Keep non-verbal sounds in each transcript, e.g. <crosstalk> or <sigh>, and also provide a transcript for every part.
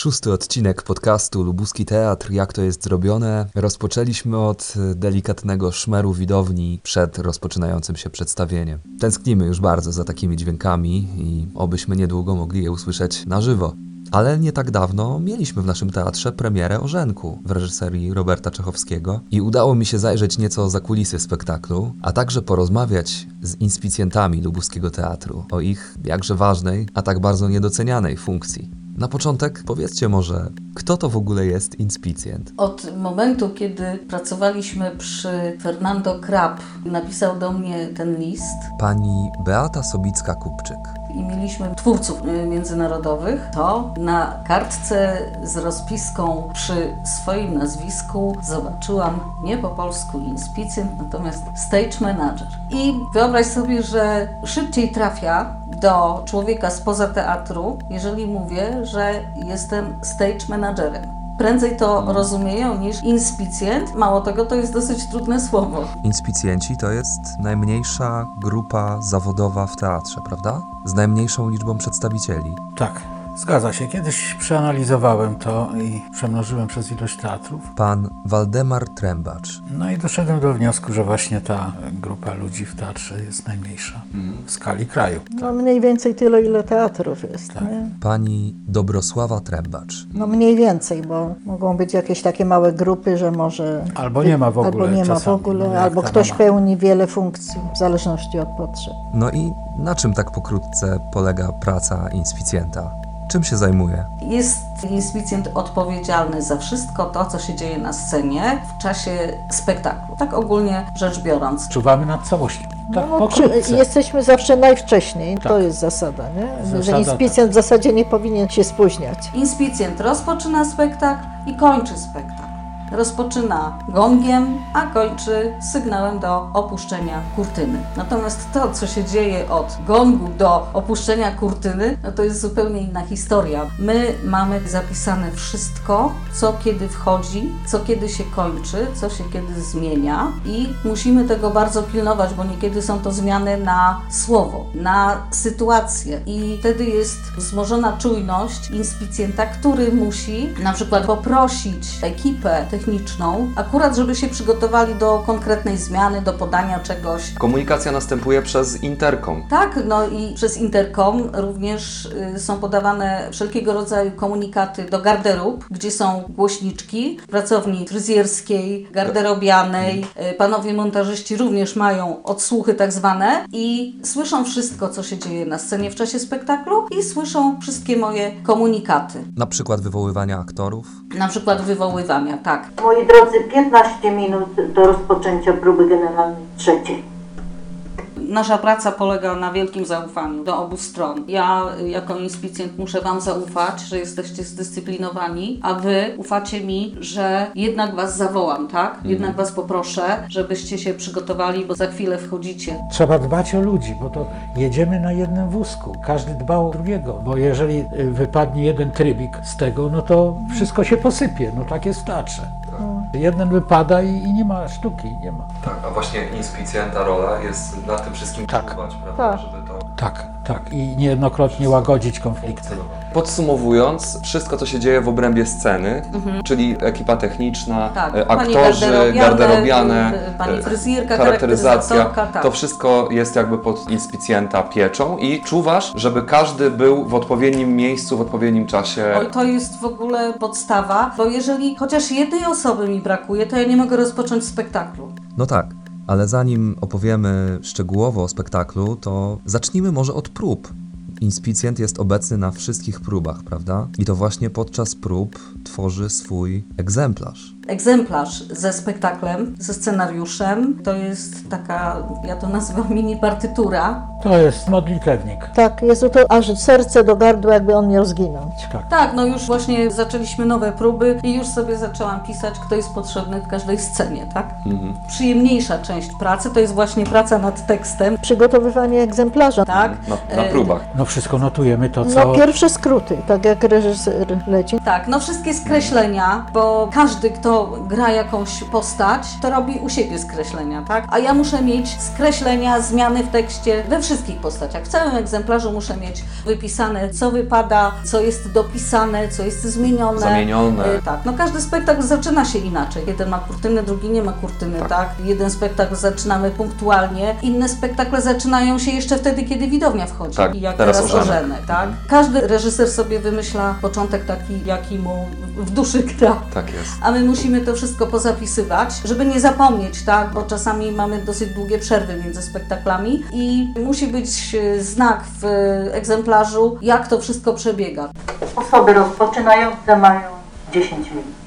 Szósty odcinek podcastu Lubuski Teatr, jak to jest zrobione. Rozpoczęliśmy od delikatnego szmeru widowni przed rozpoczynającym się przedstawieniem. Tęsknimy już bardzo za takimi dźwiękami i obyśmy niedługo mogli je usłyszeć na żywo. Ale nie tak dawno mieliśmy w naszym teatrze premierę Orzenku w reżyserii Roberta Czechowskiego i udało mi się zajrzeć nieco za kulisy spektaklu, a także porozmawiać z inspicjentami lubuskiego teatru o ich jakże ważnej, a tak bardzo niedocenianej funkcji. Na początek powiedzcie może, kto to w ogóle jest inspicjent? Od momentu, kiedy pracowaliśmy przy Fernando Krab, napisał do mnie ten list Pani Beata Sobicka-Kupczyk. I mieliśmy twórców y, międzynarodowych, to na kartce z rozpiską przy swoim nazwisku zobaczyłam nie po polsku inspicjent, natomiast stage manager. I wyobraź sobie, że szybciej trafia do człowieka spoza teatru, jeżeli mówię, że jestem stage managerem. Prędzej to rozumieją niż inspicjent. Mało tego, to jest dosyć trudne słowo. Inspicjenci to jest najmniejsza grupa zawodowa w teatrze, prawda? Z najmniejszą liczbą przedstawicieli. Tak, zgadza się. Kiedyś przeanalizowałem to i przemnożyłem przez ilość teatrów. Pan Waldemar Trębacz. No i doszedłem do wniosku, że właśnie ta grupa ludzi w teatrze jest najmniejsza w skali kraju. No mniej więcej tyle, ile teatrów jest. Nie? Pani Dobrosława Trębacz. No mniej więcej, bo mogą być jakieś takie małe grupy, że może... Albo nie ma w ogóle Albo nie ma w ogóle, no albo ktoś mama. pełni wiele funkcji, w zależności od potrzeb. No i na czym tak pokrótce polega praca inspicjenta? Czym się zajmuje? Jest inspicjent odpowiedzialny za wszystko to, co się dzieje na scenie w czasie spektaklu. Tak ogólnie rzecz biorąc. Czuwamy nad całością. Tak, No, czy, jesteśmy zawsze najwcześniej, to Tak. jest zasada, nie? że Zasada, inspicjent w zasadzie nie powinien się spóźniać. Inspicjent rozpoczyna spektakl i kończy spektakl. Rozpoczyna gongiem, a kończy sygnałem do opuszczenia kurtyny. Natomiast to, co się dzieje od gongu do opuszczenia kurtyny, no to jest zupełnie inna historia. My mamy zapisane wszystko, co kiedy wchodzi, co kiedy się kończy, co się kiedy zmienia i musimy tego bardzo pilnować, bo niekiedy są to zmiany na słowo, na sytuację i wtedy jest wzmożona czujność inspicjenta, który musi na przykład poprosić ekipę techniczną, akurat żeby się przygotowali do konkretnej zmiany, do podania czegoś. Komunikacja następuje przez interkom. Tak, no i przez interkom również y, są podawane wszelkiego rodzaju komunikaty do garderób, gdzie są głośniczki, pracowni fryzjerskiej, garderobianej. Y, Panowie montażyści również mają odsłuchy tak zwane i słyszą wszystko, co się dzieje na scenie w czasie spektaklu i słyszą wszystkie moje komunikaty. Na przykład wywoływania aktorów? Na przykład wywoływania, tak. Moi drodzy, 15 minut do rozpoczęcia próby generalnej trzeciej. Nasza praca polega na wielkim zaufaniu do obu stron. Ja jako inspicjent muszę Wam zaufać, że jesteście zdyscyplinowani, a Wy ufacie mi, że jednak Was zawołam, tak? Jednak Was poproszę, żebyście się przygotowali, bo za chwilę wchodzicie. Trzeba dbać o ludzi, bo to jedziemy na jednym wózku. Każdy dba o drugiego, bo jeżeli y, wypadnie jeden trybik z tego, no to wszystko się posypie. No tak jest w teatrze. Jeden wypada i, i nie ma sztuki, nie ma. Tak, a właśnie inspicjenta rola jest nad tym wszystkim Tak. czuwać, prawda? Tak. Żeby to... Tak, tak. I niejednokrotnie łagodzić konflikty. Podsumowując, wszystko co się dzieje w obrębie sceny, czyli ekipa techniczna, Tak, e, pani aktorzy, garderobiane, garderobiane, y, pani e, fryzjerka, charakteryzacja, charakteryzatorka, tak. to wszystko jest jakby pod inspicjenta pieczą i czuwasz, żeby każdy był w odpowiednim miejscu, w odpowiednim czasie. Oj, to jest w ogóle podstawa, bo jeżeli chociaż jednej osoby mi brakuje, to ja nie mogę rozpocząć spektaklu. No tak, ale zanim opowiemy szczegółowo o spektaklu, to zacznijmy może od prób. Inspicjent jest obecny na wszystkich próbach, prawda? I to właśnie podczas prób tworzy swój egzemplarz. Egzemplarz ze spektaklem, ze scenariuszem. To jest taka, ja to nazywam <laughs> mini partytura. To jest modlitewnik. Tak, jest to aż serce do gardła, jakby on miał zginąć. Tak, no już właśnie zaczęliśmy nowe próby i już sobie zaczęłam pisać, kto jest potrzebny w każdej scenie, tak? Przyjemniejsza część pracy to jest właśnie praca nad tekstem, Przygotowywanie egzemplarza. tak? Na, na E, próbach. No wszystko notujemy to, co... No pierwsze skróty, tak jak reżyser leci. Tak, no wszystkie skreślenia, bo każdy, kto gra jakąś postać, to robi u siebie skreślenia, tak? A ja muszę mieć skreślenia, zmiany w tekście we wszystkich postaciach. W całym egzemplarzu muszę mieć wypisane, co wypada, co jest dopisane, co jest zmienione. Zamienione. E, tak, no każdy spektakl zaczyna się inaczej. Jeden ma kurtynę, drugi nie ma kurtyny, tak? Jeden spektakl zaczynamy punktualnie, inne spektakle zaczynają się jeszcze wtedy, kiedy widownia wchodzi. Tak, I jak teraz teraz. Orzenek, tak? Każdy reżyser sobie wymyśla początek taki, jaki mu w duszy gra. Tak jest. A my musimy to wszystko pozapisywać, żeby nie zapomnieć, tak? Bo czasami mamy dosyć długie przerwy między spektaklami i musi być e, znak w e, egzemplarzu, jak to wszystko przebiega. Osoby rozpoczynające mają 10 minut.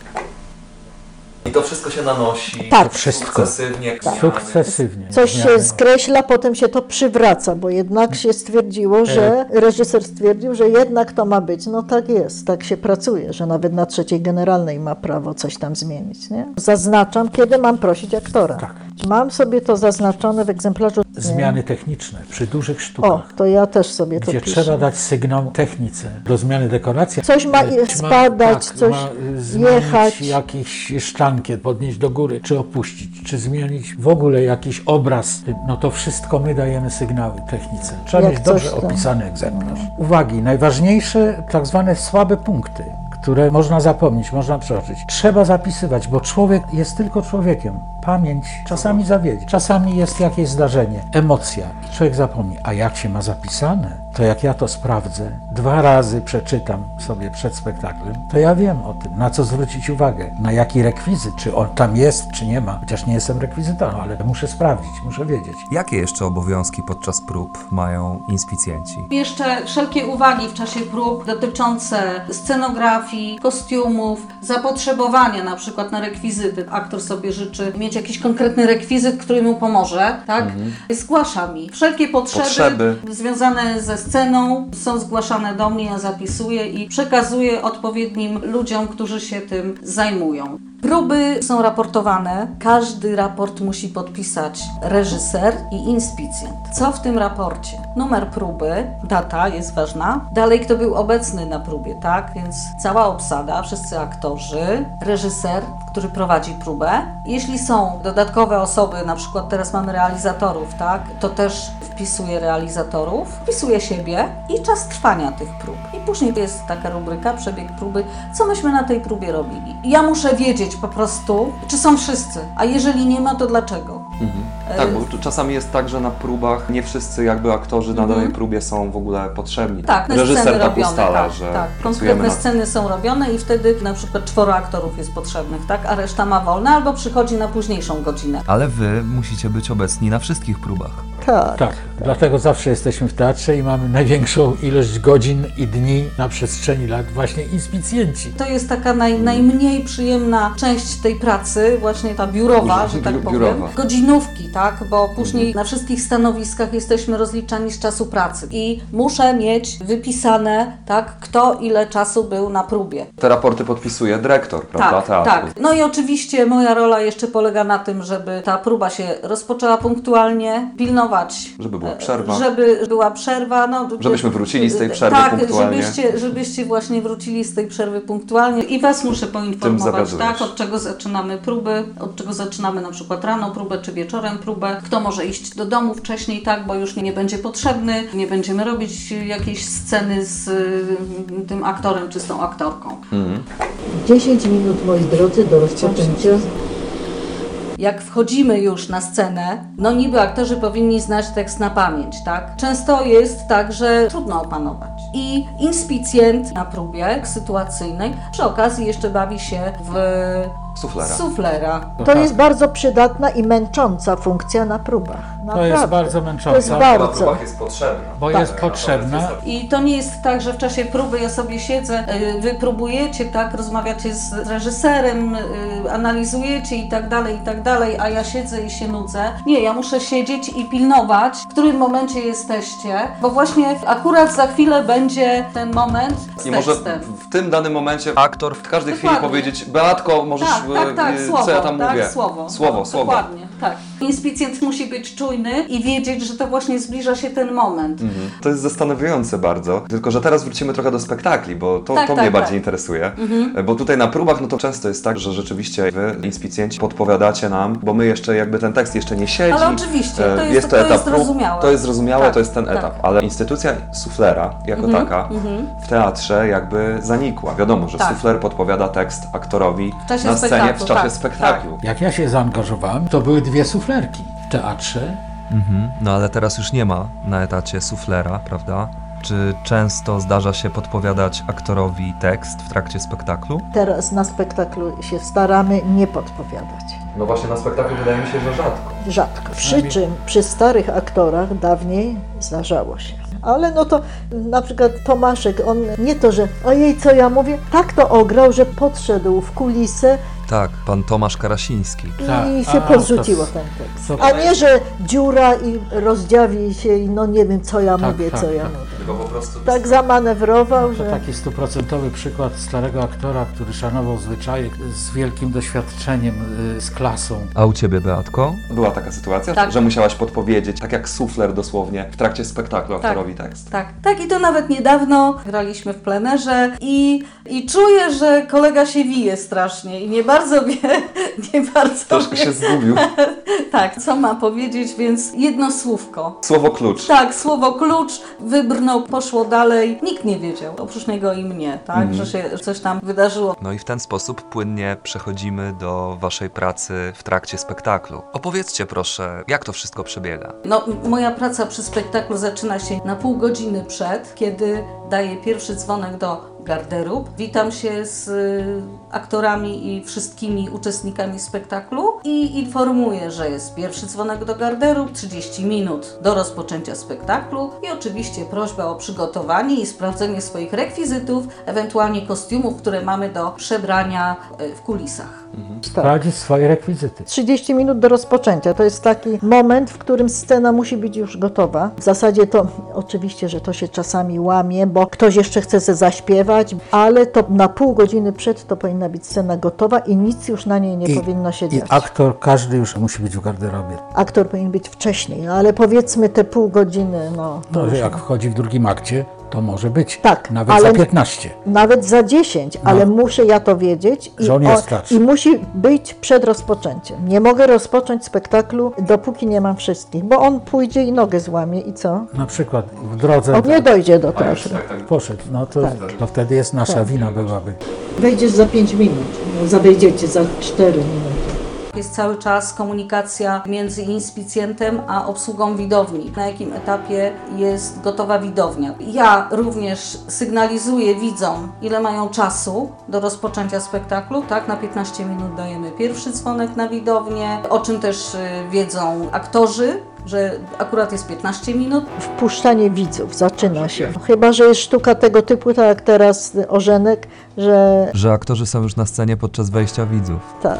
I to wszystko się nanosi. Tak. Wszystko. Sukcesywnie. Sukcesywnie. Coś się skreśla, potem się to przywraca, bo jednak się stwierdziło, że reżyser stwierdził, że jednak to ma być. No tak jest, tak się pracuje, że nawet na trzeciej generalnej ma prawo coś tam zmienić. Nie? Zaznaczam, kiedy mam prosić aktora. Tak. Mam sobie to zaznaczone w egzemplarzu. Zmiany techniczne przy dużych O, sztukach. to ja też sobie to Gdzie piszę. trzeba dać sygnał technice do zmiany dekoracji. Coś ma Czy spadać, coś ma y, zmienić jechać. jakiś podnieść do góry, czy opuścić, czy zmienić w ogóle jakiś obraz. No to wszystko my dajemy sygnały technice. Trzeba Jak mieć dobrze tam. opisany egzemplarz. Uwagi, najważniejsze tak zwane słabe punkty które można zapomnieć, można przeoczyć. Trzeba zapisywać, bo człowiek jest tylko człowiekiem. Pamięć czasami zawiedzie, czasami jest jakieś zdarzenie, emocja i człowiek zapomni. A jak się ma zapisane, to jak ja to sprawdzę, dwa razy przeczytam sobie przed spektaklem, to ja wiem o tym, na co zwrócić uwagę, na jaki rekwizyt, czy on tam jest, czy nie ma. Chociaż nie jestem rekwizytorem, ale muszę sprawdzić, muszę wiedzieć. Jakie jeszcze obowiązki podczas prób mają inspicjenci? Jeszcze wszelkie uwagi w czasie prób dotyczące scenografii, kostiumów, zapotrzebowania na przykład na rekwizyty. Aktor sobie życzy mieć jakiś konkretny rekwizyt, który mu pomoże, tak? Zgłasza mi. Wszelkie potrzeby, Potrzeby. związane ze sceną są zgłaszane do mnie, ja zapisuję i przekazuję odpowiednim ludziom, którzy się tym zajmują. Próby są raportowane. Każdy raport musi podpisać reżyser i inspicjent. Co w tym raporcie? Numer próby, data jest ważna. Dalej, kto był obecny na próbie, tak? Więc cała obsada, wszyscy aktorzy, reżyser, który prowadzi próbę. Jeśli są dodatkowe osoby, na przykład teraz mamy realizatorów, tak? To też wpisuję realizatorów, wpisuję siebie i czas trwania tych prób. I później jest taka rubryka, przebieg próby, co myśmy na tej próbie robili. Ja muszę wiedzieć po prostu, czy są wszyscy, a jeżeli nie ma, to dlaczego. Tak, bo czasami jest tak, że na próbach nie wszyscy jakby aktorzy na danej próbie są w ogóle potrzebni. Mhm. Tak, na Reżyser sceny tak robione, ustala, tak, że tak. Konkretne nad sceny są robione i wtedy na przykład czworo aktorów jest potrzebnych, tak? A reszta ma wolne albo przychodzi na późniejszą godzinę. Ale wy musicie być obecni na wszystkich próbach. Tak. Tak, dlatego zawsze jesteśmy w teatrze i mamy największą ilość godzin i dni na przestrzeni lat właśnie inspicjenci. To jest taka naj, najmniej przyjemna część tej pracy, właśnie ta biurowa, że tak powiem. biurowa. Godzinówki, tak? Bo później na wszystkich stanowiskach jesteśmy rozliczani z czasu pracy i muszę mieć wypisane, tak, kto ile czasu był na próbie. Te raporty podpisuje dyrektor, prawda? Tak, teatru. tak. No i oczywiście moja rola jeszcze polega na tym, żeby ta próba się rozpoczęła punktualnie, pilnować. Żeby była e, przerwa. Żeby była przerwa. No, Żebyśmy wrócili z tej przerwy tak, punktualnie. Żebyście, żebyście właśnie wrócili z tej przerwy punktualnie i Was muszę poinformować, tak, od czego zaczynamy próby, od czego zaczynamy na przykład rano próbę czy wieczorem próbę, kto może iść do domu wcześniej, tak, bo już nie będzie potrzebny, nie będziemy robić jakiejś sceny z y, tym aktorem czy z tą aktorką. 10 minut, moi drodzy, do rozpoczęcia. Jak wchodzimy już na scenę, no niby aktorzy powinni znać tekst na pamięć, tak? Często jest tak, że trudno opanować. I inspicjent na próbie sytuacyjnej. Przy okazji jeszcze bawi się w Suflera. suflera. No To tak. jest bardzo przydatna i męcząca funkcja na próbach. To Naprawdę. jest bardzo męcząca. To jest Na bardzo. próbach jest potrzebna. Bo jest potrzebna. I to nie jest tak, że w czasie próby ja sobie siedzę, y, wy próbujecie, tak, rozmawiacie z reżyserem, y, analizujecie i tak dalej, i tak dalej, a ja siedzę i się nudzę. Nie, ja muszę siedzieć i pilnować, w którym momencie jesteście, bo właśnie akurat za chwilę będzie ten moment z I może tekstem. w, w tym danym momencie aktor w każdej chwili Dokładnie. powiedzieć Beatko, możesz, Tak, tak, tak, e, słowo, co ja tam tak, mówię? Słowo, Słowo, słowo. Dokładnie, tak. Inspicjent musi być czujny i wiedzieć, że to właśnie zbliża się ten moment. Mhm. To jest zastanawiające bardzo, tylko że teraz wrócimy trochę do spektakli, bo to, Tak, to tak, mnie tak. bardziej interesuje. Bo tutaj na próbach, no to często jest tak, że rzeczywiście wy, inspicjenci, podpowiadacie nam, bo my jeszcze jakby ten tekst jeszcze nie siedzi. Ale oczywiście, E, to jest- to jest prób, zrozumiałe. To jest zrozumiałe, Tak, to jest ten tak. etap, ale instytucja suflera jako taka w teatrze jakby zanikła. Wiadomo, że Tak. sufler podpowiada tekst aktorowi na scenie w czasie tak, spektaklu. Jak ja się zaangażowałem, to były dwie suflerki w teatrze. Mhm. No ale teraz już nie ma na etacie suflera, prawda? Czy często zdarza się podpowiadać aktorowi tekst w trakcie spektaklu? Teraz na spektaklu się staramy nie podpowiadać. No właśnie na spektaklu wydaje mi się, że rzadko. Rzadko. Przy czym przy starych aktorach dawniej zdarzało się. Ale no to na przykład Tomaszek, on nie to, że ojej, co ja mówię, tak to ograł, że podszedł w kulisę Tak, pan Tomasz Karasiński. i Tak, się a, podrzuciło to- ten tekst. A nie, że dziura i rozdziawi się i no nie wiem, co ja Tak, mówię, tak, co ja tak. mówię. Tylko po prostu Tak zamanewrował, To że... taki stuprocentowy przykład starego aktora, który szanował zwyczaje z wielkim doświadczeniem, y, z klasą. A u ciebie, Beatko? Była taka sytuacja, Tak. że musiałaś podpowiedzieć, tak jak sufler dosłownie, w trakcie spektaklu aktorowi tekst. Tak, tak i to nawet niedawno graliśmy w plenerze i, i czuję, że kolega się wije strasznie i nie bardzo wie, <laughs> nie bardzo Troszkę wie, się zgubił. <laughs> tak, co ma powiedzieć, więc jedno słówko. Słowo klucz. Tak, słowo klucz, wybrnął, poszło dalej. Nikt nie wiedział, oprócz niego i mnie, tak, że się coś tam wydarzyło. No i w ten sposób płynnie przechodzimy do waszej pracy w trakcie spektaklu. Opowiedzcie proszę, jak to wszystko przebiega. No, moja praca przy spektaklu zaczyna się na pół godziny przed, kiedy daję pierwszy dzwonek do garderób. Witam się z y, aktorami i wszystkimi uczestnikami spektaklu i informuję, że jest pierwszy dzwonek do garderób, 30 minut do rozpoczęcia spektaklu i oczywiście prośba o przygotowanie i sprawdzenie swoich rekwizytów, ewentualnie kostiumów, które mamy do przebrania y, w kulisach. Tak. Sprawdzić swoje rekwizyty. 30 minut do rozpoczęcia. To jest taki moment, w którym scena musi być już gotowa. W zasadzie to oczywiście, że to się czasami łamie, bo ktoś jeszcze chce ze zaśpiewać, ale to na pół godziny przed to powinna być scena gotowa i nic już na niej nie powinno się I dziać. aktor, każdy już musi być w garderobie. Aktor powinien być wcześniej, no ale powiedzmy te pół godziny, no. to No, jak wchodzi w drugim akcie, to może być. Tak, Nawet ale- za 15. Nawet za 10, ale muszę ja to wiedzieć i, No. Że on jest starszy. i musi być przed rozpoczęciem. Nie mogę rozpocząć spektaklu, dopóki nie mam wszystkich, bo on pójdzie i nogę złamie i co? Na przykład w drodze On nie dojdzie do już teatru. spektakl poszedł, no to, to wtedy jest nasza wina byłaby. Wejdziesz za 5 minut, no, wejdziecie za 4 minuty. Jest cały czas komunikacja między inspicjentem a obsługą widowni. Na jakim etapie jest gotowa widownia. Ja również sygnalizuję widzom, ile mają czasu do rozpoczęcia spektaklu. Tak, na 15 minut dajemy pierwszy dzwonek na widownię, o czym też y, wiedzą aktorzy, że akurat jest 15 minut. Wpuszczanie widzów zaczyna się. Chyba, że jest sztuka tego typu, tak jak teraz Orzenek, że Że aktorzy są już na scenie podczas wejścia widzów. tak.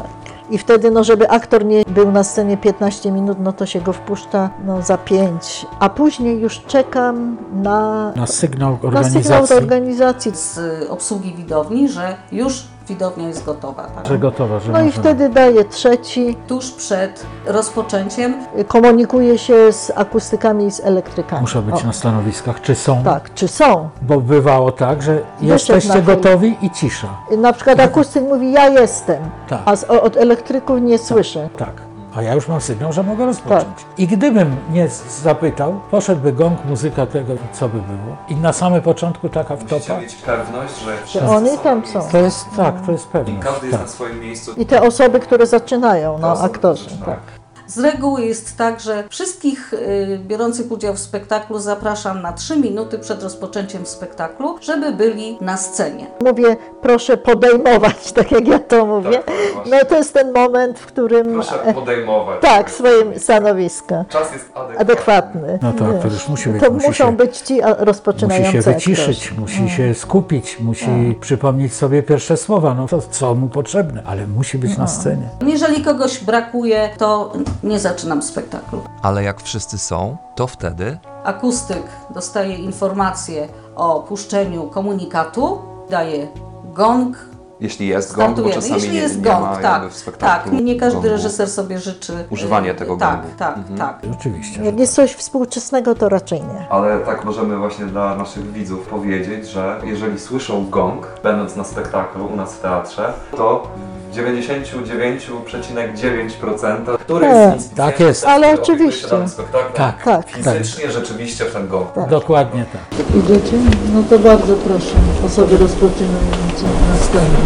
I wtedy, no, żeby aktor nie był na scenie 15 minut, no to się go wpuszcza no, za 5. A później już czekam na, Na sygnał na sygnał organizacji, organizacji. z obsługi widowni, że już widownia jest gotowa. Tak? że gotowa, że No i możemy. wtedy daję trzeci, Tuż przed rozpoczęciem komunikuję się z akustykami i z elektrykami. Muszą być O, na stanowiskach, czy są, Tak, czy są? bo bywało tak, że na jesteście gotowi i cisza. Na przykład akustyk mówi, ja jestem, Tak. a z, od elektryków nie słyszę. Tak. A ja już mam sygnał, że mogę rozpocząć. Tak. I gdybym nie zapytał, poszedłby gong, muzyka tego, co by było. I na samym początku taka wtopa. mieć pewność, że Że oni tam są. To jest tak, to jest pewne. Tak. swoim miejscu. I te osoby, które zaczynają, no aktorzy. które Tak. Z reguły jest tak, że wszystkich y, biorących udział w spektaklu zapraszam na 3 minuty przed rozpoczęciem spektaklu, żeby byli na scenie. Mówię, proszę podejmować, tak jak ja to mówię. Tak, tak, właśnie. No to jest ten moment, w którym e, podejmować. tak, swoje stanowiska Czas jest adekwatny. adekwatny. No to Wiesz. aktor już musi być, To musi muszą się- być ci a, Musi rozpoczynający się wyciszyć, aktorzy. musi się skupić, musi przypomnieć sobie pierwsze słowa, no to co mu potrzebne, ale musi być na scenie. Jeżeli kogoś brakuje, to nie zaczynam spektaklu. Ale jak wszyscy są, to wtedy Akustyk dostaje informację o puszczeniu komunikatu, daje gong Jeśli jest gong, bo czasami Jeśli nie, jest nie gong, ma tak, jakby w tak. spektaklu Nie każdy gongu. reżyser sobie życzy Używanie e, tego tak, gongu. Tak, Mhm. tak. Oczywiście. że Jak jest coś współczesnego, to raczej nie. Ale tak możemy właśnie dla naszych widzów powiedzieć, że jeżeli słyszą gong, będąc na spektaklu u nas w teatrze, to 99,9% który Tak, inspiracji, tak jest. Ale opiekuje się oczywiście. danym spektaklem, Tak, Tak. fizycznie rzeczywiście w ten gong. Dokładnie tak. Idziecie? No to bardzo proszę, osoby rozpoczynające na scenę.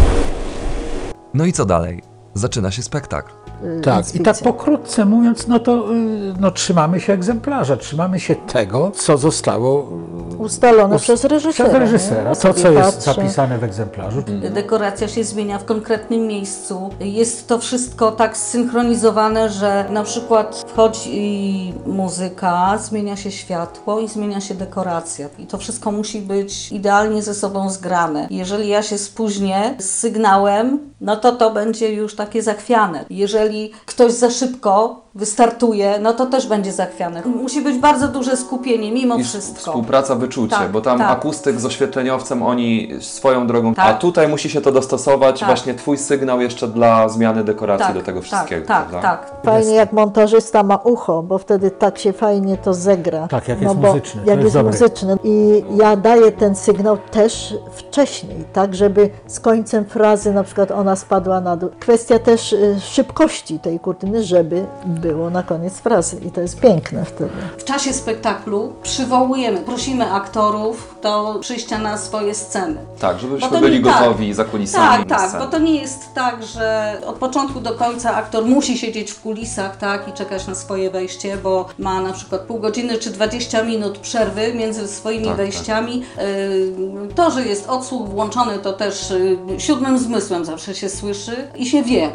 No i co dalej? Zaczyna się spektakl. Y, Tak, i tak pokrótce mówiąc, no to y, no, trzymamy się egzemplarza, trzymamy się tego, co zostało y, Ustalone ust- przez reżysera. Przez reżysera. To, co jest patrzę. zapisane w egzemplarzu. Dekoracja się zmienia w konkretnym miejscu. Jest to wszystko tak zsynchronizowane, że na przykład wchodzi muzyka, zmienia się światło i zmienia się dekoracja. I to wszystko musi być idealnie ze sobą zgrane. Jeżeli ja się spóźnię z sygnałem, no to to będzie już takie zachwiane. Jeżeli ktoś za szybko wystartuje, no to też będzie zachwiane. Musi być bardzo duże skupienie mimo I wszystko. współpraca, wyczucie, Tak, bo tam tak. akustyk z oświetleniowcem, oni swoją drogą, Tak. a tutaj musi się to dostosować, Tak. właśnie twój sygnał jeszcze dla zmiany dekoracji tak, do tego tak, wszystkiego, tak, prawda? tak. Fajnie jak montażysta ma ucho, bo wtedy tak się fajnie to zegra. Tak, jak no jest bo muzyczny, to Jak jest jest muzyczny. I ja daję ten sygnał też wcześniej, tak, żeby z końcem frazy na przykład ona spadła na dół. Kwestia też y, szybkości tej kurtyny, żeby było na koniec frazy. I to jest piękne wtedy. W czasie spektaklu przywołujemy, prosimy aktorów do przyjścia na swoje sceny. Tak, żebyśmy byli nie- tak. gotowi za kulisami Tak, tak, bo to nie jest tak, że od początku do końca aktor musi siedzieć w kulisach, tak, i czekać na swoje wejście, bo ma na przykład pół godziny czy 20 minut przerwy między swoimi Tak, wejściami. Yy, To, że jest odsłuch włączony, to też yy, siódmym zmysłem zawsze się słyszy i się wie.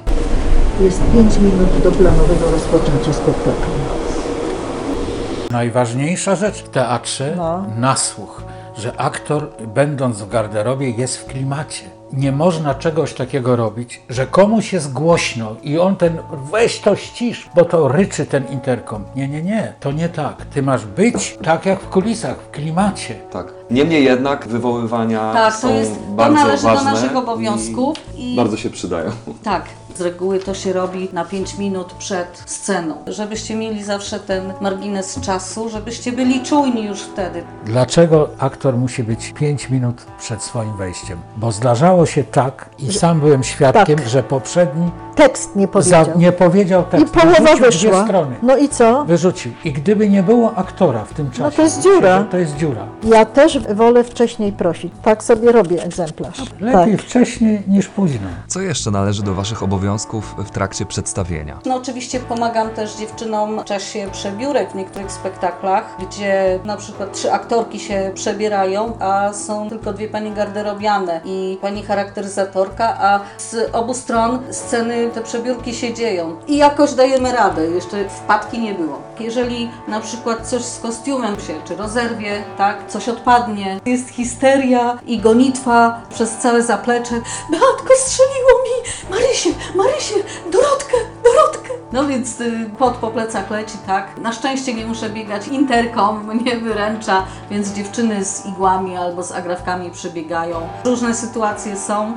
Jest 5 minut do planowego rozpoczęcia spektaklu. Najważniejsza rzecz w teatrze, No. nasłuch, że aktor będąc w garderobie jest w klimacie. Nie można czegoś takiego robić, że komuś jest głośno i on ten weź to ścisz, bo to ryczy ten interkom. Nie, nie, nie, to nie tak. Ty masz być tak jak w kulisach, w klimacie. Tak. Niemniej jednak wywoływania Tak, są to jest, to bardzo należy ważne do naszych i obowiązków i Bardzo się przydają. Tak, z reguły to się robi na 5 minut przed sceną, żebyście mieli zawsze ten margines czasu, żebyście byli czujni już wtedy. Dlaczego aktor musi być 5 minut przed swoim wejściem? Bo zdarzało się tak, i sam byłem świadkiem, Tak. że poprzedni Tekst nie za, powiedział. nie powiedział I tekstu. połowa Wyrzucił Dwie wyszła. strony. No i co? Wyrzucił. I gdyby nie było aktora w tym czasie, to jest dziura. To jest dziura. Ja też wolę wcześniej prosić. Tak sobie robię egzemplarz. Lepiej Tak. wcześniej niż późno. Co jeszcze należy do Waszych obowiązków w trakcie przedstawienia? No oczywiście pomagam też dziewczynom w czasie przebiórek w niektórych spektaklach, gdzie na przykład trzy aktorki się przebierają, a są tylko dwie pani garderobiane i pani charakteryzatorka, a z obu stron sceny te przebiórki się dzieją. I jakoś dajemy radę, jeszcze wpadki nie było. Jeżeli na przykład coś z kostiumem się czy rozerwie, tak, coś odpadnie, jest histeria i gonitwa przez całe zaplecze. Beatko strzeliło mi! Marysię, Marysię, Dorotkę, Dorotkę! No więc y, pot po plecach leci, tak. Na szczęście nie muszę biegać interkom, mnie wyręcza, więc dziewczyny z igłami albo z agrafkami przebiegają. Różne sytuacje są.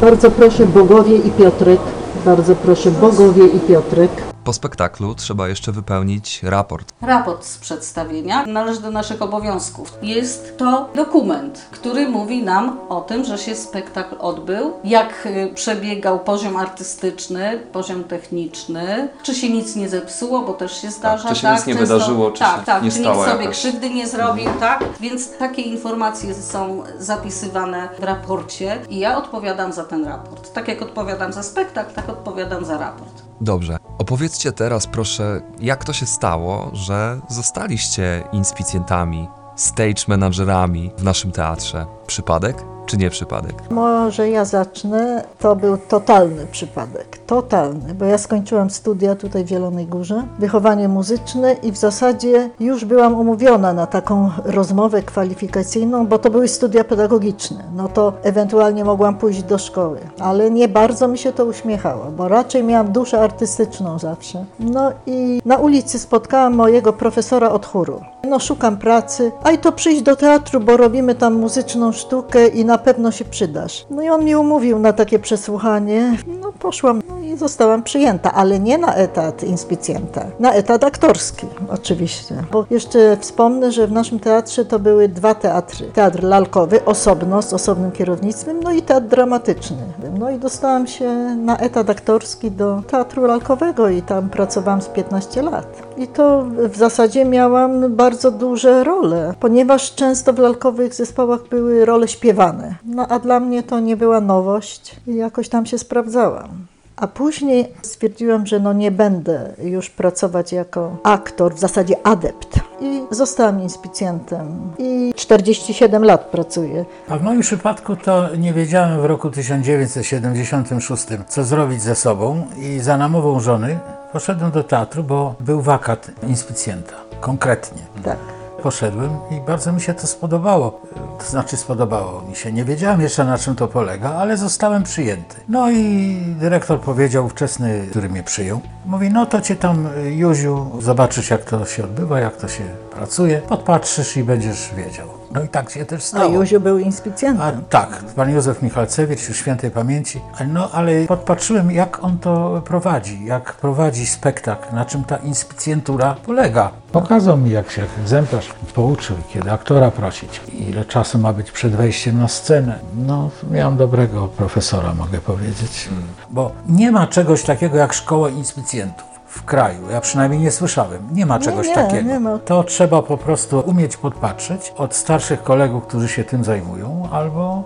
Bardzo proszę Bogowie i Piotrek. Bardzo proszę Bogowie i Piotrek. Po spektaklu trzeba jeszcze wypełnić raport. Raport z przedstawienia należy do naszych obowiązków. Jest to dokument, który mówi nam o tym, że się spektakl odbył, jak y, przebiegał poziom artystyczny, poziom techniczny, czy się nic nie zepsuło, bo też się zdarza. czy się nic nie wydarzyło, czy tak, się tak, nie czy nikt sobie jakaś- krzywdy nie zrobił, tak? Więc takie informacje są zapisywane w raporcie i ja odpowiadam za ten raport. Tak jak odpowiadam za spektakl, tak odpowiadam za raport. Dobrze. Opowiedzcie teraz proszę, jak to się stało, że zostaliście inspicjentami, stage managerami w naszym teatrze. Przypadek czy nie przypadek? Może ja zacznę. To był totalny przypadek. Totalny, bo ja skończyłam studia tutaj w Zielonej Górze, wychowanie muzyczne i w zasadzie już byłam umówiona na taką rozmowę kwalifikacyjną, bo to były studia pedagogiczne. No to ewentualnie mogłam pójść do szkoły, ale nie bardzo mi się to uśmiechało, bo raczej miałam duszę artystyczną zawsze. No i na ulicy spotkałam mojego profesora od chóru. no szukam pracy, a i to przyjdź do teatru, bo robimy tam muzyczną sztukę i na pewno się przydasz. No i on mi umówił na takie przesłuchanie, no poszłam no i zostałam przyjęta, ale nie na etat inspicjenta, na etat aktorski oczywiście. Bo jeszcze wspomnę, że w naszym teatrze to były dwa teatry. Teatr lalkowy osobno, z osobnym kierownictwem, no i teatr dramatyczny. No i dostałam się na etat aktorski do teatru lalkowego i tam pracowałam z 15 lat. I to w zasadzie miałam bardzo duże role, ponieważ często w lalkowych zespołach były role śpiewane. No a dla mnie to nie była nowość i jakoś tam się sprawdzałam. A później stwierdziłam, że no nie będę już pracować jako aktor, w zasadzie adept. I zostałam inspicjentem. I 47 lat pracuję. A w moim przypadku to nie wiedziałem w roku 1976, co zrobić ze sobą i za namową żony poszedłem do teatru, bo był wakat inspicjenta, konkretnie. Tak. Poszedłem i bardzo mi się to spodobało. To znaczy spodobało mi się. Nie wiedziałem jeszcze na czym to polega, ale zostałem przyjęty. No i dyrektor powiedział ówczesny, który mnie przyjął, mówi, no to cię tam Józiu, zobaczysz jak to się odbywa, jak to się pracuje, podpatrzysz i będziesz wiedział. No i tak się też A stało. Józiu był A inspicjentem. tak, pan Józef Michalcewicz, już świętej pamięci. No ale podpatrzyłem, jak on to prowadzi, jak prowadzi spektakl, na czym ta inspicjentura polega. Pokazał mi, jak się egzemplarz pouczył, kiedy aktora prosić, ile czasu ma być przed wejściem na scenę. No, miałem dobrego profesora, mogę powiedzieć. Bo nie ma czegoś takiego jak szkoła inspicjentów. W kraju, ja przynajmniej nie słyszałem, nie ma czegoś nie, takiego. nie ma. To trzeba po prostu umieć podpatrzeć od starszych kolegów, którzy się tym zajmują, albo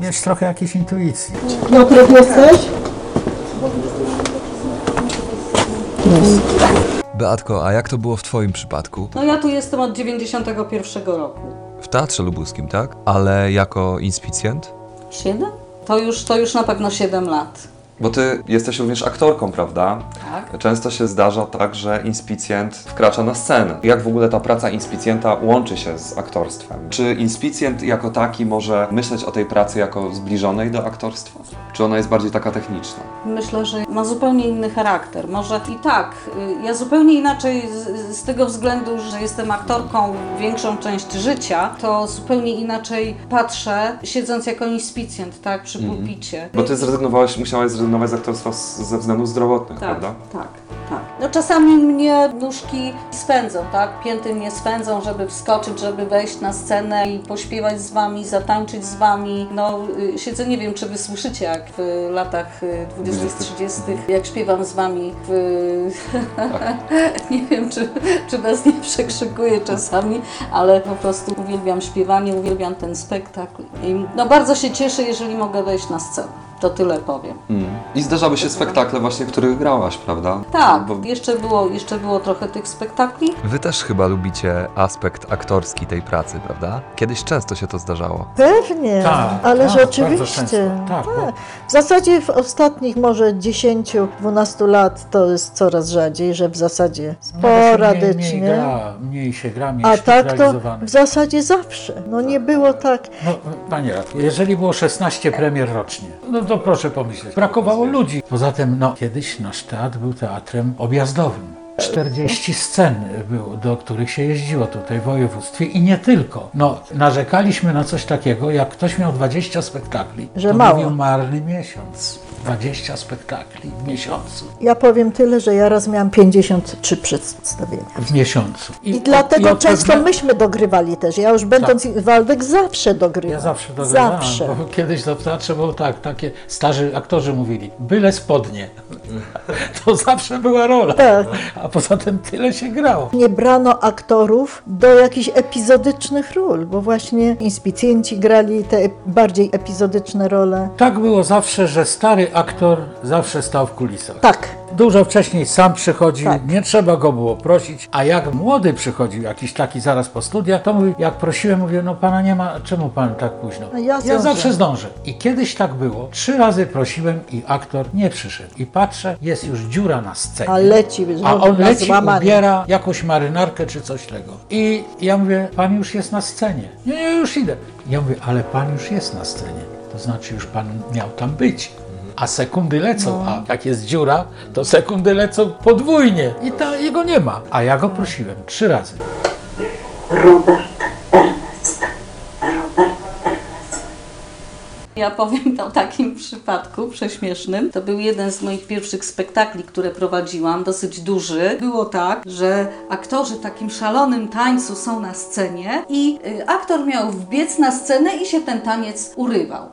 mieć trochę jakiejś intuicji. Piotrek jesteś? Beatko, a jak to było w Twoim przypadku? No ja tu jestem od 91 roku. W Teatrze Lubuskim, tak? Ale jako inspicjent? Siedem? To już, to już na pewno 7 lat. Bo ty jesteś również aktorką, prawda? Tak. Często się zdarza tak, że inspicjent wkracza na scenę. Jak w ogóle ta praca inspicjenta łączy się z aktorstwem? Czy inspicjent jako taki może myśleć o tej pracy jako zbliżonej do aktorstwa? Czy ona jest bardziej taka techniczna? Myślę, że ma zupełnie inny charakter. Może i tak, y, ja zupełnie inaczej z, z tego względu, że jestem aktorką większą część życia, to zupełnie inaczej patrzę, siedząc jako inspicjent, tak, przy pulpicie. Bo ty zrezygnowałeś, musiałaś zrezygnować z aktorstwa ze względów zdrowotnych, Tak, prawda? tak, tak. No czasami mnie nóżki swędzą, tak? Pięty mnie swędzą, żeby wskoczyć, żeby wejść na scenę i pośpiewać z wami, zatańczyć z wami. No y, siedzę, nie wiem, czy wy słyszycie, jak w latach y, 20-30, jak śpiewam z wami w... <laughs> nie wiem, czy, czy was nie przekrzykuję czasami, ale po prostu uwielbiam śpiewanie, uwielbiam ten spektakl. I no bardzo się cieszę, jeżeli mogę wejść na scenę. To tyle powiem. Mm. I zdarzały się spektakle właśnie, w których grałaś, prawda? Tak, Bo jeszcze, było, jeszcze było trochę tych spektakli. Wy też chyba lubicie aspekt aktorski tej pracy, prawda? Kiedyś często się to zdarzało. Pewnie, Tak, ależ tak, często. Tak, bo- W zasadzie w ostatnich może 10-12 lat to jest coraz rzadziej, że w zasadzie No, się Mniej, sporadycznie. mniej, gra, mniej się gra, mniej A tak to w zasadzie zawsze. No nie było tak. No, panie Radku, jeżeli było 16 premier rocznie, no to proszę pomyśleć, brakowało ludzi. Poza tym, no, kiedyś nasz teatr był teatrem objazdowym. 40 scen było, do których się jeździło tutaj w województwie i nie tylko. No, narzekaliśmy na coś takiego, jak ktoś miał 20 spektakli, Że to mało. mówił marny miesiąc. 20 spektakli w miesiącu. Ja powiem tyle, że ja raz miałam 53 przedstawienia. W miesiącu. I, dlatego od często pewne- myśmy dogrywali też. Ja już będąc Waldek zawsze dogrywam. Ja zawsze dogrywałem, Zawsze. bo kiedyś to teatrze było tak, takie starzy aktorzy mówili, byle spodnie. <laughs> To zawsze była rola. Tak. A poza tym tyle się grało. Nie brano aktorów do jakichś epizodycznych ról, bo właśnie inspicjenci grali te bardziej epizodyczne role. Tak było zawsze, że stary aktor zawsze stał w kulisach. Tak, Dużo wcześniej sam przychodził, Tak. nie trzeba go było prosić, a jak młody przychodził, jakiś taki zaraz po studiach, to mówi, jak prosiłem, mówię, no pana nie ma, czemu pan tak późno? No ja zdążę. zawsze zdążę. I kiedyś tak było, trzy razy prosiłem i aktor nie przyszedł. I patrzę, jest już dziura na scenie. a leci, A on leci, ubiera jakąś marynarkę czy coś tego. I ja mówię, pan już jest na scenie. Nie, nie, już idę. Ja mówię, ale pan już jest na scenie. To znaczy już pan miał tam być. A sekundy lecą, a jak jest dziura, to sekundy lecą podwójnie i ta, jego nie ma. A ja go prosiłem trzy razy. Robert Ernest. Robert Ernest. Ja powiem o takim przypadku prześmiesznym. To był jeden z moich pierwszych spektakli, które prowadziłam, dosyć duży. Było tak, że aktorzy w takim szalonym tańcu są na scenie i y, aktor miał wbiec na scenę i się ten taniec urywał.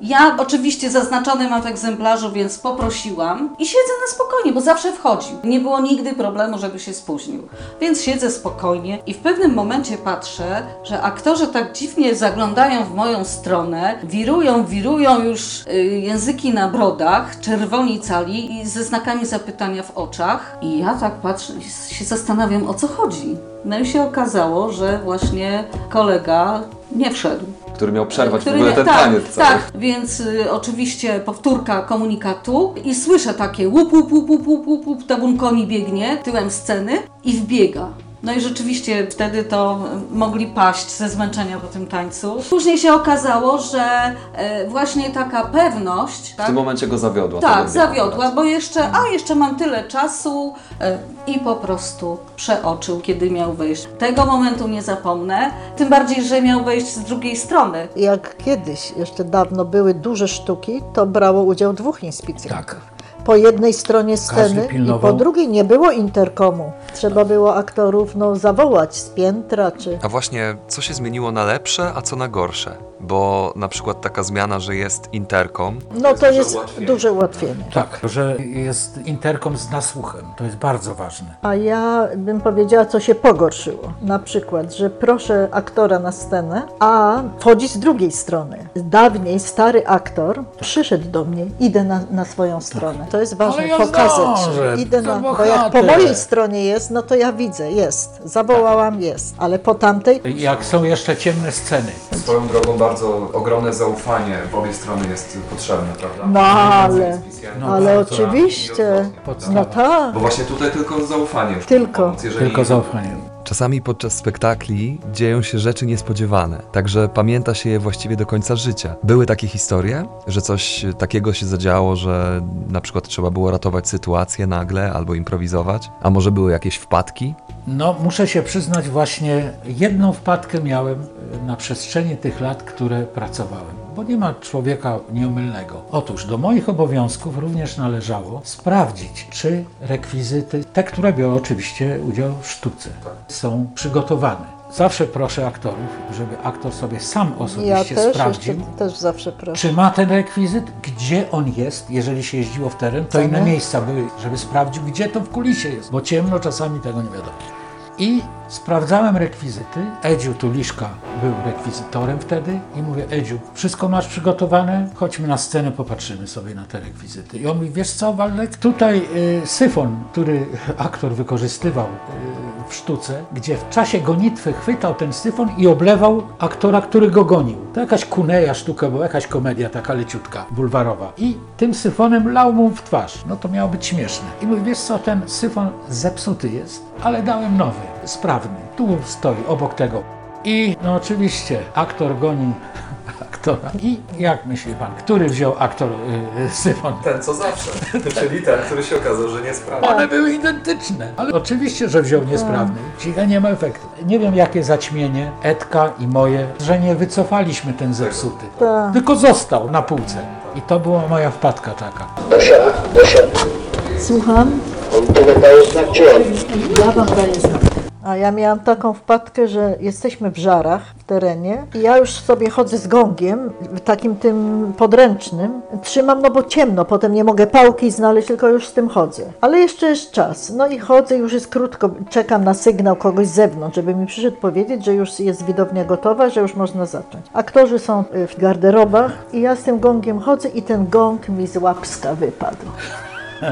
Ja oczywiście zaznaczony mam w egzemplarzu, więc poprosiłam i siedzę na spokojnie, bo zawsze wchodził. Nie było nigdy problemu, żeby się spóźnił. Więc siedzę spokojnie i w pewnym momencie patrzę, że aktorzy tak dziwnie zaglądają w moją stronę, wirują, wirują już y, języki na brodach, czerwoni cali i ze znakami zapytania w oczach. I ja tak patrzę i się zastanawiam, o co chodzi. No i się okazało, że właśnie kolega nie wszedł. Który miał przerwać w Który ogóle nie- ten tak, taniec cały. Tak, więc y, oczywiście powtórka komunikatu i słyszę takie łup, łup, łup, łup, łup, łup, łup, tabun koni biegnie tyłem sceny i wbiega. No i rzeczywiście wtedy to mogli paść ze zmęczenia po tym tańcu. Później się okazało, że e, właśnie taka pewność... W tak, tym momencie go zawiodła. ta tak, zawiodła, bo jeszcze, a jeszcze mam tyle czasu e, i po prostu przeoczył, kiedy miał wejść. Tego momentu nie zapomnę, tym bardziej, że miał wejść z drugiej strony. Jak kiedyś, jeszcze dawno były duże sztuki, to brało udział dwóch inspicjentów. Tak. Po jednej stronie sceny i po drugiej nie było interkomu. Trzeba było aktorów no, zawołać z piętra czy... A właśnie, co się zmieniło na lepsze, a co na gorsze? Bo na przykład taka zmiana, że jest interkom, No to jest duże ułatwienie. Tak, że jest interkom z nasłuchem. To jest bardzo ważne. A ja bym powiedziała, co się pogorszyło. Na przykład, że proszę aktora na scenę, a wchodzi z drugiej strony. Dawniej stary aktor przyszedł do mnie, idę na, na swoją stronę. To jest ważne, Ale ja pokazać. zdążę, idę na, bo jak po mojej stronie jest, no to ja widzę, jest. Zawołałam, jest. Ale po tamtej Jak są jeszcze ciemne sceny. Swoją drogą bardzo ogromne zaufanie w obie strony jest potrzebne, prawda? No, ale-. No, Ale bardzo. oczywiście, no tak. Bo właśnie tutaj tylko zaufanie. Tylko. pomóc. Jeżeli Tylko zaufanie. Czasami podczas spektakli dzieją się rzeczy niespodziewane, także pamięta się je właściwie do końca życia. Były takie historie, że coś takiego się zadziało, że na przykład trzeba było ratować sytuację nagle albo improwizować, a może były jakieś wpadki? No, muszę się przyznać, właśnie jedną wpadkę miałem na przestrzeni tych lat, które pracowałem. Bo nie ma człowieka nieomylnego. Otóż do moich obowiązków również należało sprawdzić, czy rekwizyty, te, które biorą oczywiście udział w sztuce, są przygotowane. Zawsze proszę aktorów, żeby aktor sobie sam Ja osobiście też, sprawdził, jeszcze, czy ma ten rekwizyt, gdzie on jest, jeżeli się jeździło w teren, to inne miejsca były, żeby sprawdził, gdzie to w kulisie jest, bo ciemno czasami tego nie wiadomo. I sprawdzałem rekwizyty. Edziu Tuliszka był rekwizytorem wtedy i mówię, Edziu, wszystko masz przygotowane? Chodźmy na scenę, popatrzymy sobie na te rekwizyty. I on mówi, wiesz co, Waldek, tutaj y, syfon, który <laughs> aktor wykorzystywał y, w sztuce, gdzie w czasie gonitwy chwytał ten syfon i oblewał aktora, który go gonił. To jakaś kuneja sztuka, była jakaś komedia taka leciutka, bulwarowa. I tym syfonem lał mu w twarz. No to miało być śmieszne. I mówi, wiesz co, ten syfon zepsuty jest, ale dałem nowy, sprawny. Tu stoi, obok tego. I no oczywiście aktor goni <laughs> aktora. I jak myśli pan, który wziął aktor y, y, syfon? Ten co zawsze, czyli ten, który się okazał, że nie sprawdza. One były identyczne, ale oczywiście, że wziął niesprawny. Cicha nie ma efektu. Nie wiem, jakie zaćmienie Edka i moje, że nie wycofaliśmy ten zepsuty. Tak. Tylko został na półce. I to była moja wpadka taka. Słucham? Tyle daje znak, czy on? Ja wam daję znak. A ja miałam taką wpadkę, że jesteśmy w żarach w terenie i ja już sobie chodzę z gongiem, takim tym podręcznym. Trzymam, no bo ciemno, potem nie mogę pałki znaleźć, tylko już z tym chodzę. Ale jeszcze jest czas. No i chodzę, już jest krótko, czekam na sygnał kogoś z zewnątrz, żeby mi przyszedł powiedzieć, że już jest widownia gotowa, że już można zacząć. Aktorzy są w garderobach i ja z tym gongiem chodzę i ten gong mi z łapska wypadł.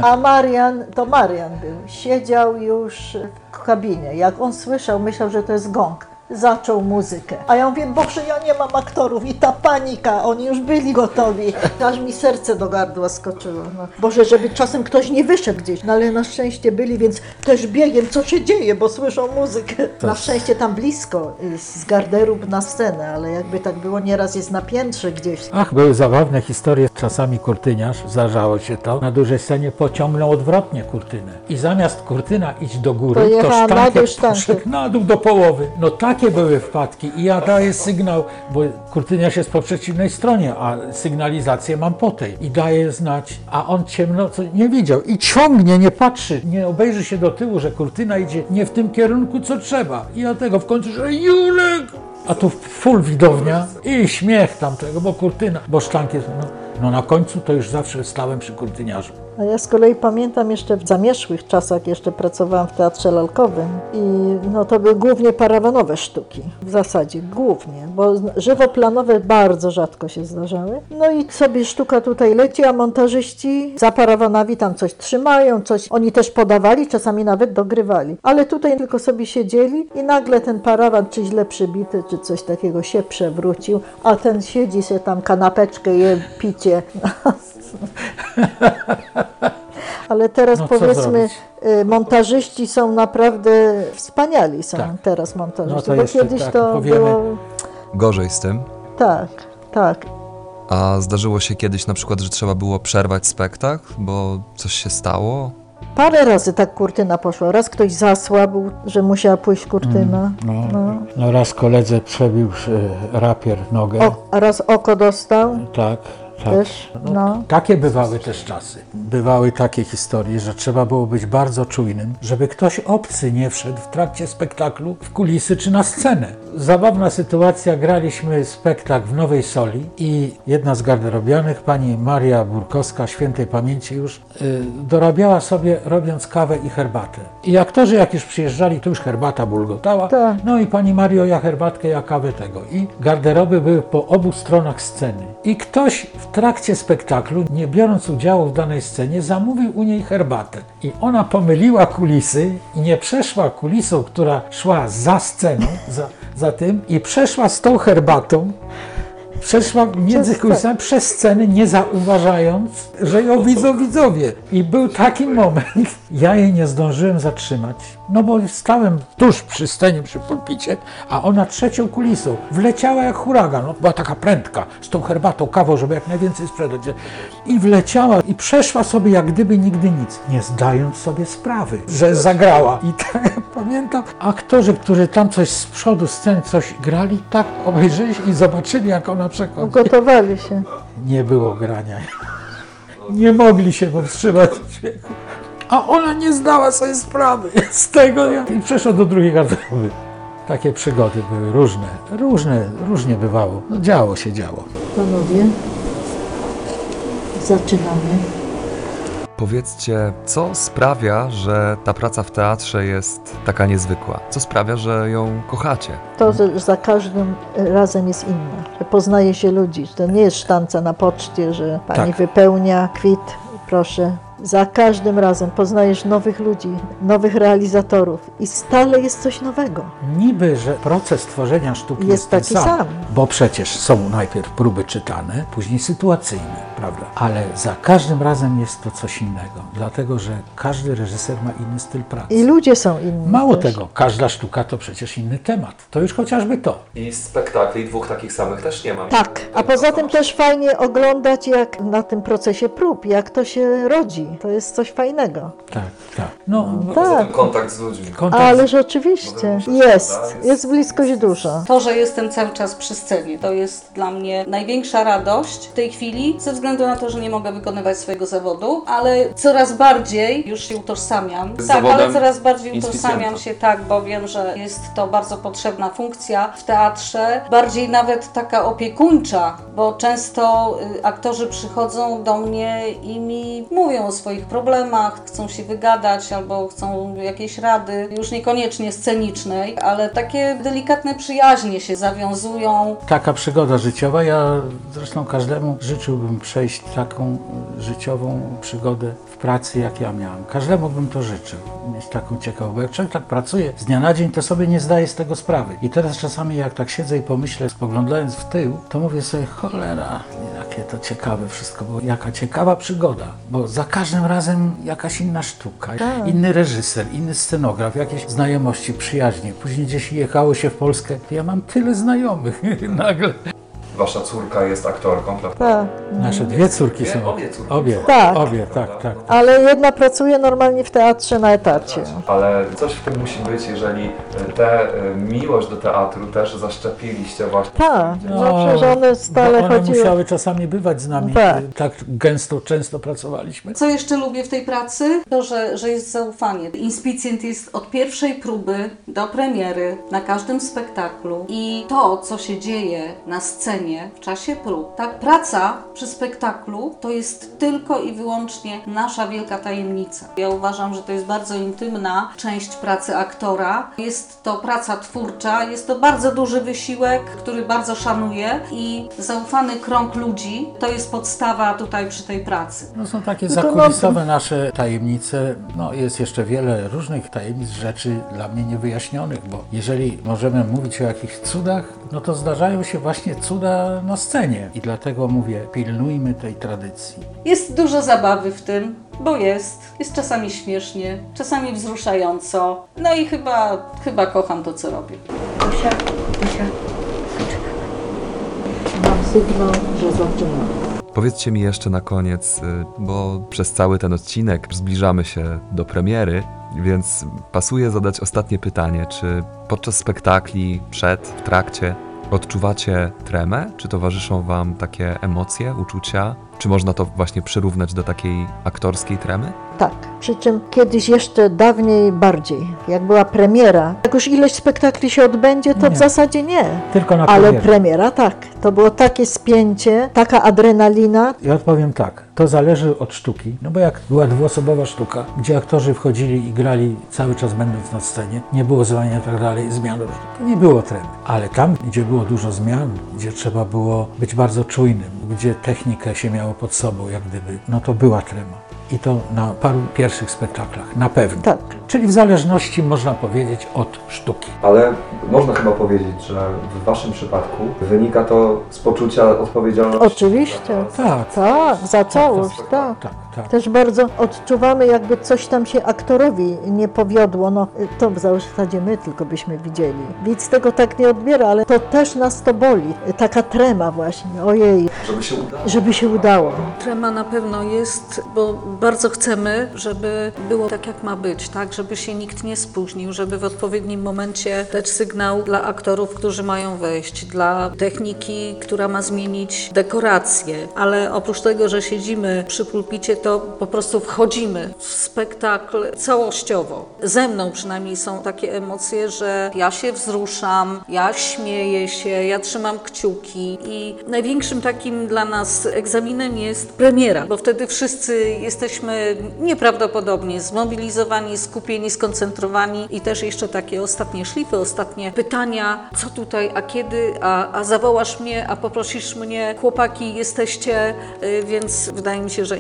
A Marian, to Marian był, siedział już w kabinie. Jak on słyszał, myślał, że to jest gong. Zaczął muzykę. A ja mówię, Boże, ja nie mam aktorów i ta panika, oni już byli gotowi. Aż mi serce do gardła skoczyło. No. Boże, żeby czasem ktoś nie wyszedł gdzieś. No ale na szczęście byli, więc też biegiem, co się dzieje, bo słyszą muzykę. Na szczęście tam blisko, y, z garderób na scenę, ale jakby tak było, nieraz jest na piętrze gdzieś. Ach, były zabawne historie. Czasami kurtyniarz, zdarzało się to, na dużej scenie pociągnął odwrotnie kurtynę. I zamiast kurtyna iść do góry, To sztankiet na dół do połowy. No tak takie były wpadki i ja daję sygnał, bo kurtyniarz jest po przeciwnej stronie, a sygnalizację mam po tej i daję znać, a on ciemno co nie widział i ciągnie, nie patrzy, nie obejrzy się do tyłu, że kurtyna idzie nie w tym kierunku, co trzeba. I ja tego w końcu, że Julek! A tu full widownia i śmiech tamtego, bo kurtyna, bo jest, no, no na końcu to już zawsze stałem przy kurtyniarzu. A ja z kolei pamiętam jeszcze w zamieszłych czasach, jeszcze pracowałam w teatrze lalkowym i no to były głównie parawanowe sztuki, w zasadzie głównie, bo żywoplanowe bardzo rzadko się zdarzały. No i sobie sztuka tutaj leci, a montażyści za parawanami tam coś trzymają, coś oni też podawali, czasami nawet dogrywali. Ale tutaj tylko sobie siedzieli i nagle ten parawan, czy źle przybity, czy coś takiego się przewrócił, a ten siedzi się tam kanapeczkę je, picie. <laughs> <laughs> Ale teraz No powiedzmy, zrobić? y, montażyści są naprawdę wspaniali są Tak. teraz montażyści, No to bo jeszcze kiedyś tak to powiemy. było Gorzej z tym. tak, tak. A zdarzyło się kiedyś na przykład, że trzeba było przerwać spektakl, bo coś się stało? Parę razy tak kurtyna poszła. Raz ktoś zasłabł, że musiała pójść kurtyna. No, No. no raz koledze przebił e, rapier nogę. O, a raz oko dostał Tak, tak. też. No. Takie bywały też czasy. Bywały takie historie, że trzeba było być bardzo czujnym, żeby ktoś obcy nie wszedł w trakcie spektaklu w kulisy czy na scenę. Zabawna sytuacja, graliśmy spektakl w Nowej Soli i jedna z garderobianych, pani Maria Burkowska, świętej pamięci już, y, dorabiała sobie robiąc kawę i herbatę. I aktorzy jak już przyjeżdżali, to już herbata bulgotała. Tak. No i pani Mario, ja herbatkę, ja kawę tego. I garderoby były po obu stronach sceny. I ktoś w trakcie spektaklu, nie biorąc udziału w danej scenie, zamówił u niej herbatę. I ona pomyliła kulisy i nie przeszła kulisą, która szła za sceną, za, za tym, i przeszła z tą herbatą. Przeszła między kulisami przez scenę, nie zauważając, że ją widzą widzowie. I był taki moment, <laughs> ja jej nie zdążyłem zatrzymać, no bo stałem tuż przy scenie, przy pulpicie, a ona trzecią kulisą wleciała jak huragan. No, była taka prędka, z tą herbatą, kawą, żeby jak najwięcej sprzedać. I wleciała i przeszła sobie jak gdyby nigdy nic, nie zdając sobie sprawy, że zagrała. I <laughs> tak pamiętam, aktorzy, którzy tam coś z przodu sceny coś grali, tak obejrzeli się i zobaczyli, jak ona przechodzi. Ugotowali się. Nie było grania. Nie mogli się powstrzymać. A ona nie zdała sobie sprawy z tego. I przeszła do drugiej garderoby. Takie przygody były różne, różne, różnie bywało. No, działo się, działo. Panowie, zaczynamy. Powiedzcie, co sprawia, że ta praca w teatrze jest taka niezwykła? Co sprawia, że ją kochacie? To, że za każdym razem jest inne, że poznaje się ludzi, to nie jest sztanca na poczcie, że pani Tak. wypełnia kwit, proszę. Za każdym razem poznajesz nowych ludzi, nowych realizatorów i stale jest coś nowego. Niby, że proces tworzenia sztuki Jest jest, taki sam, sam. bo przecież są najpierw próby czytane, później sytuacyjne, prawda? Ale za każdym razem jest to coś innego, dlatego że każdy reżyser ma inny styl pracy. I ludzie są inni. Mało też. tego, każda sztuka to przecież inny temat. To już chociażby to. I spektakli dwóch takich samych też nie mam. Tak, a poza tym też fajnie oglądać, jak na tym procesie prób, jak to się rodzi. To jest coś fajnego. Tak, tak. No, Tak, Kontakt z ludźmi. kontakt ależ oczywiście. Jest, jest bliskość duża. To, że jestem cały czas przy scenie, to jest dla mnie największa radość w tej chwili, ze względu na to, że nie mogę wykonywać swojego zawodu, ale coraz bardziej już się utożsamiam. Z tak, ale coraz bardziej utożsamiam się tak, bo wiem, że jest to bardzo potrzebna funkcja w teatrze, bardziej nawet taka opiekuńcza, bo często y, aktorzy przychodzą do mnie i mi mówią swoich problemach, chcą się wygadać albo chcą jakiejś rady, już niekoniecznie scenicznej, ale takie delikatne przyjaźnie się zawiązują. taka przygoda życiowa. Ja zresztą każdemu życzyłbym przejść taką e, życiową przygodę w pracy, jak ja miałem. Każdemu bym to życzył, mieć taką ciekawą. Bo jak człowiek tak pracuje z dnia na dzień, to sobie nie zdaje z tego sprawy. I teraz czasami jak tak siedzę i pomyślę, spoglądając w tył, to mówię sobie, cholera, jakie to ciekawe wszystko, bo jaka ciekawa przygoda. Bo za każdym razem jakaś inna sztuka, inny reżyser, inny scenograf, jakieś znajomości, przyjaźnie. Później gdzieś jechało się w Polskę, to ja mam tyle znajomych <laughs> nagle. Wasza córka jest aktorką, prawda? Tak. Nasze dwie córki są. Obie córki. Obie, Tak. obie, tak, tak. Ale jedna pracuje normalnie w teatrze na etacie. Ale coś w tym musi być, jeżeli tę miłość do teatru też zaszczepiliście właśnie. Tak, No, no, przecież one stale bo one chodziły. musiały czasami bywać z nami. Tak. tak gęsto, często pracowaliśmy. Co jeszcze lubię w tej pracy? To, że, że jest zaufanie. Inspicjent jest od pierwszej próby do premiery na każdym spektaklu i to, co się dzieje na scenie w czasie prób, ta praca przy spektaklu to jest tylko i wyłącznie nasza wielka tajemnica. Ja uważam, że to jest bardzo intymna część pracy aktora. Jest to praca twórcza, jest to bardzo duży wysiłek, który bardzo szanuję i zaufany krąg ludzi to jest podstawa tutaj przy tej pracy. No są takie No zakulisowe nasze tajemnice. No jest jeszcze wiele różnych tajemnic, rzeczy dla mnie niewyjaśnionych, bo jeżeli możemy mówić o jakichś cudach, no to zdarzają się właśnie cuda na scenie. I dlatego mówię, pilnujmy tej tradycji. Jest dużo zabawy w tym, bo jest. Jest czasami śmiesznie, czasami wzruszająco. No i chyba, chyba kocham to, co robię. Tosia, Tosia. Mam sygnał, że zaczynamy. Powiedzcie mi jeszcze na koniec, y, bo przez cały ten odcinek zbliżamy się do premiery, więc pasuje zadać ostatnie pytanie. Czy podczas spektakli, przed, w trakcie odczuwacie tremę? Czy towarzyszą Wam takie emocje, uczucia? Czy można to właśnie przyrównać do takiej aktorskiej tremy? Tak, przy czym kiedyś jeszcze dawniej bardziej, jak była premiera. Jak już ileś spektakli się odbędzie, to w Nie. zasadzie nie. Tylko na Ale premierę. premiera tak. To było takie spięcie, taka adrenalina. Ja odpowiem tak, to zależy od sztuki, no bo jak była dwuosobowa sztuka, gdzie aktorzy wchodzili i grali cały czas będąc na scenie, nie było zwalniania i tak dalej, zmian, to nie było tremy. Ale tam, gdzie było dużo zmian, gdzie trzeba było być bardzo czujnym, gdzie technikę się miało pod sobą, jak gdyby, no to była trema. I to na paru pierwszych spektaklach, na pewno. Tak. Czyli w zależności, można powiedzieć, od sztuki. Ale można chyba powiedzieć, że w Waszym przypadku wynika to z poczucia odpowiedzialności. Oczywiście. Tak, Tak, za całość, tak. tak, tak. Też bardzo odczuwamy, jakby coś tam się aktorowi nie powiodło. No, to w zasadzie my tylko byśmy widzieli. Widz tego tak nie odbiera, ale to też nas to boli. Taka trema właśnie, ojej, Żeby się udało. żeby się udało. Trema na pewno jest, bo bardzo chcemy, żeby było tak, jak ma być, tak? Żeby się nikt nie spóźnił, żeby w odpowiednim momencie dać sygnał dla aktorów, którzy mają wejść, dla techniki, która ma zmienić dekoracje. Ale oprócz tego, że siedzimy przy pulpicie, to po prostu wchodzimy w spektakl całościowo. Ze mną przynajmniej są takie emocje, że ja się wzruszam, ja śmieję się, ja trzymam kciuki i największym takim dla nas egzaminem jest premiera, bo wtedy wszyscy jesteśmy nieprawdopodobnie zmobilizowani, skupieni, skoncentrowani i też jeszcze takie ostatnie szlify, ostatnie pytania, co tutaj, a kiedy, a, a zawołasz mnie, a poprosisz mnie, chłopaki jesteście, y, więc wydaje mi się, że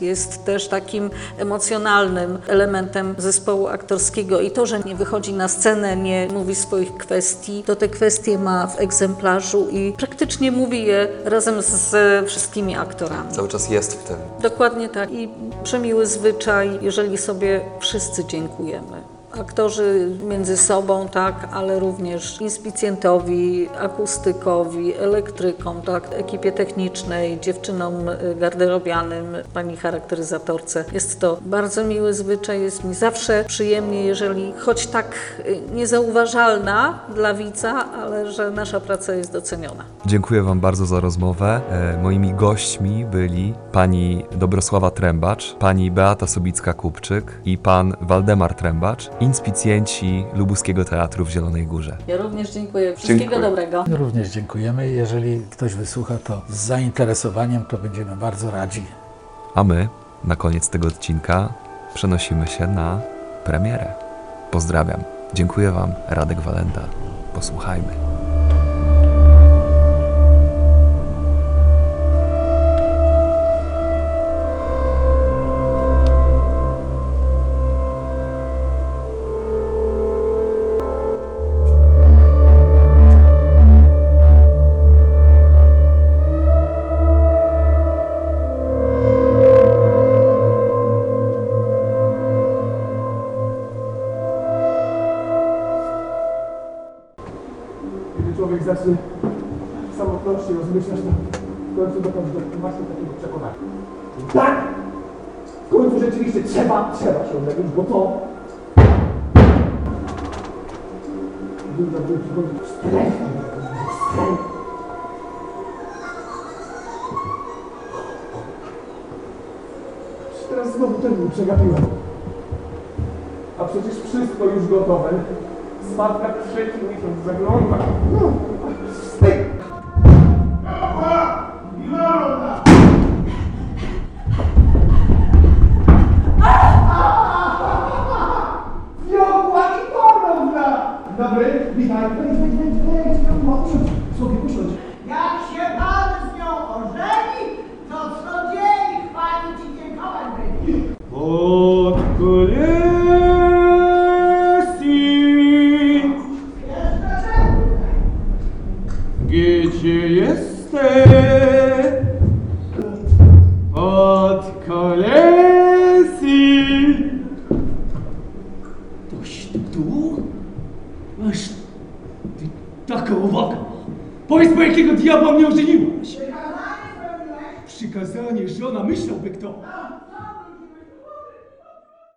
jest też takim emocjonalnym elementem zespołu aktorskiego i to, że nie wychodzi na scenę, nie mówi swoich kwestii, to te kwestie ma w egzemplarzu i praktycznie mówi je razem z wszystkimi aktorami. Cały czas jest w tym. Dokładnie tak. I przemiły zwyczaj, jeżeli sobie wszyscy dziękujemy. Aktorzy między sobą, tak, ale również inspicjentowi, akustykowi, elektrykom, tak, ekipie technicznej, dziewczynom y, garderobianym, pani charakteryzatorce. Jest to bardzo miły zwyczaj, jest mi zawsze przyjemnie, jeżeli choć tak y, niezauważalna dla widza, ale że nasza praca jest doceniona. Dziękuję Wam bardzo za rozmowę. E, moimi gośćmi byli pani Dobrosława Trębacz, pani Beata Sobicka-Kupczyk i pan Waldemar Trębacz, inspicjenci Lubuskiego Teatru w Zielonej Górze. Ja również dziękuję. Wszystkiego Dziękuję. dobrego. Również dziękujemy. Jeżeli ktoś wysłucha to z zainteresowaniem, to będziemy bardzo radzi. A my, na koniec tego odcinka, przenosimy się na premierę. Pozdrawiam. Dziękuję Wam, Radek Walenda. Posłuchajmy. oczywiście trzeba, trzeba się odlegać, bo to stref, stref. Teraz znowu ten był przegapiłem. A przecież wszystko już gotowe. Spadka trzeci miesiąc zagląda. No.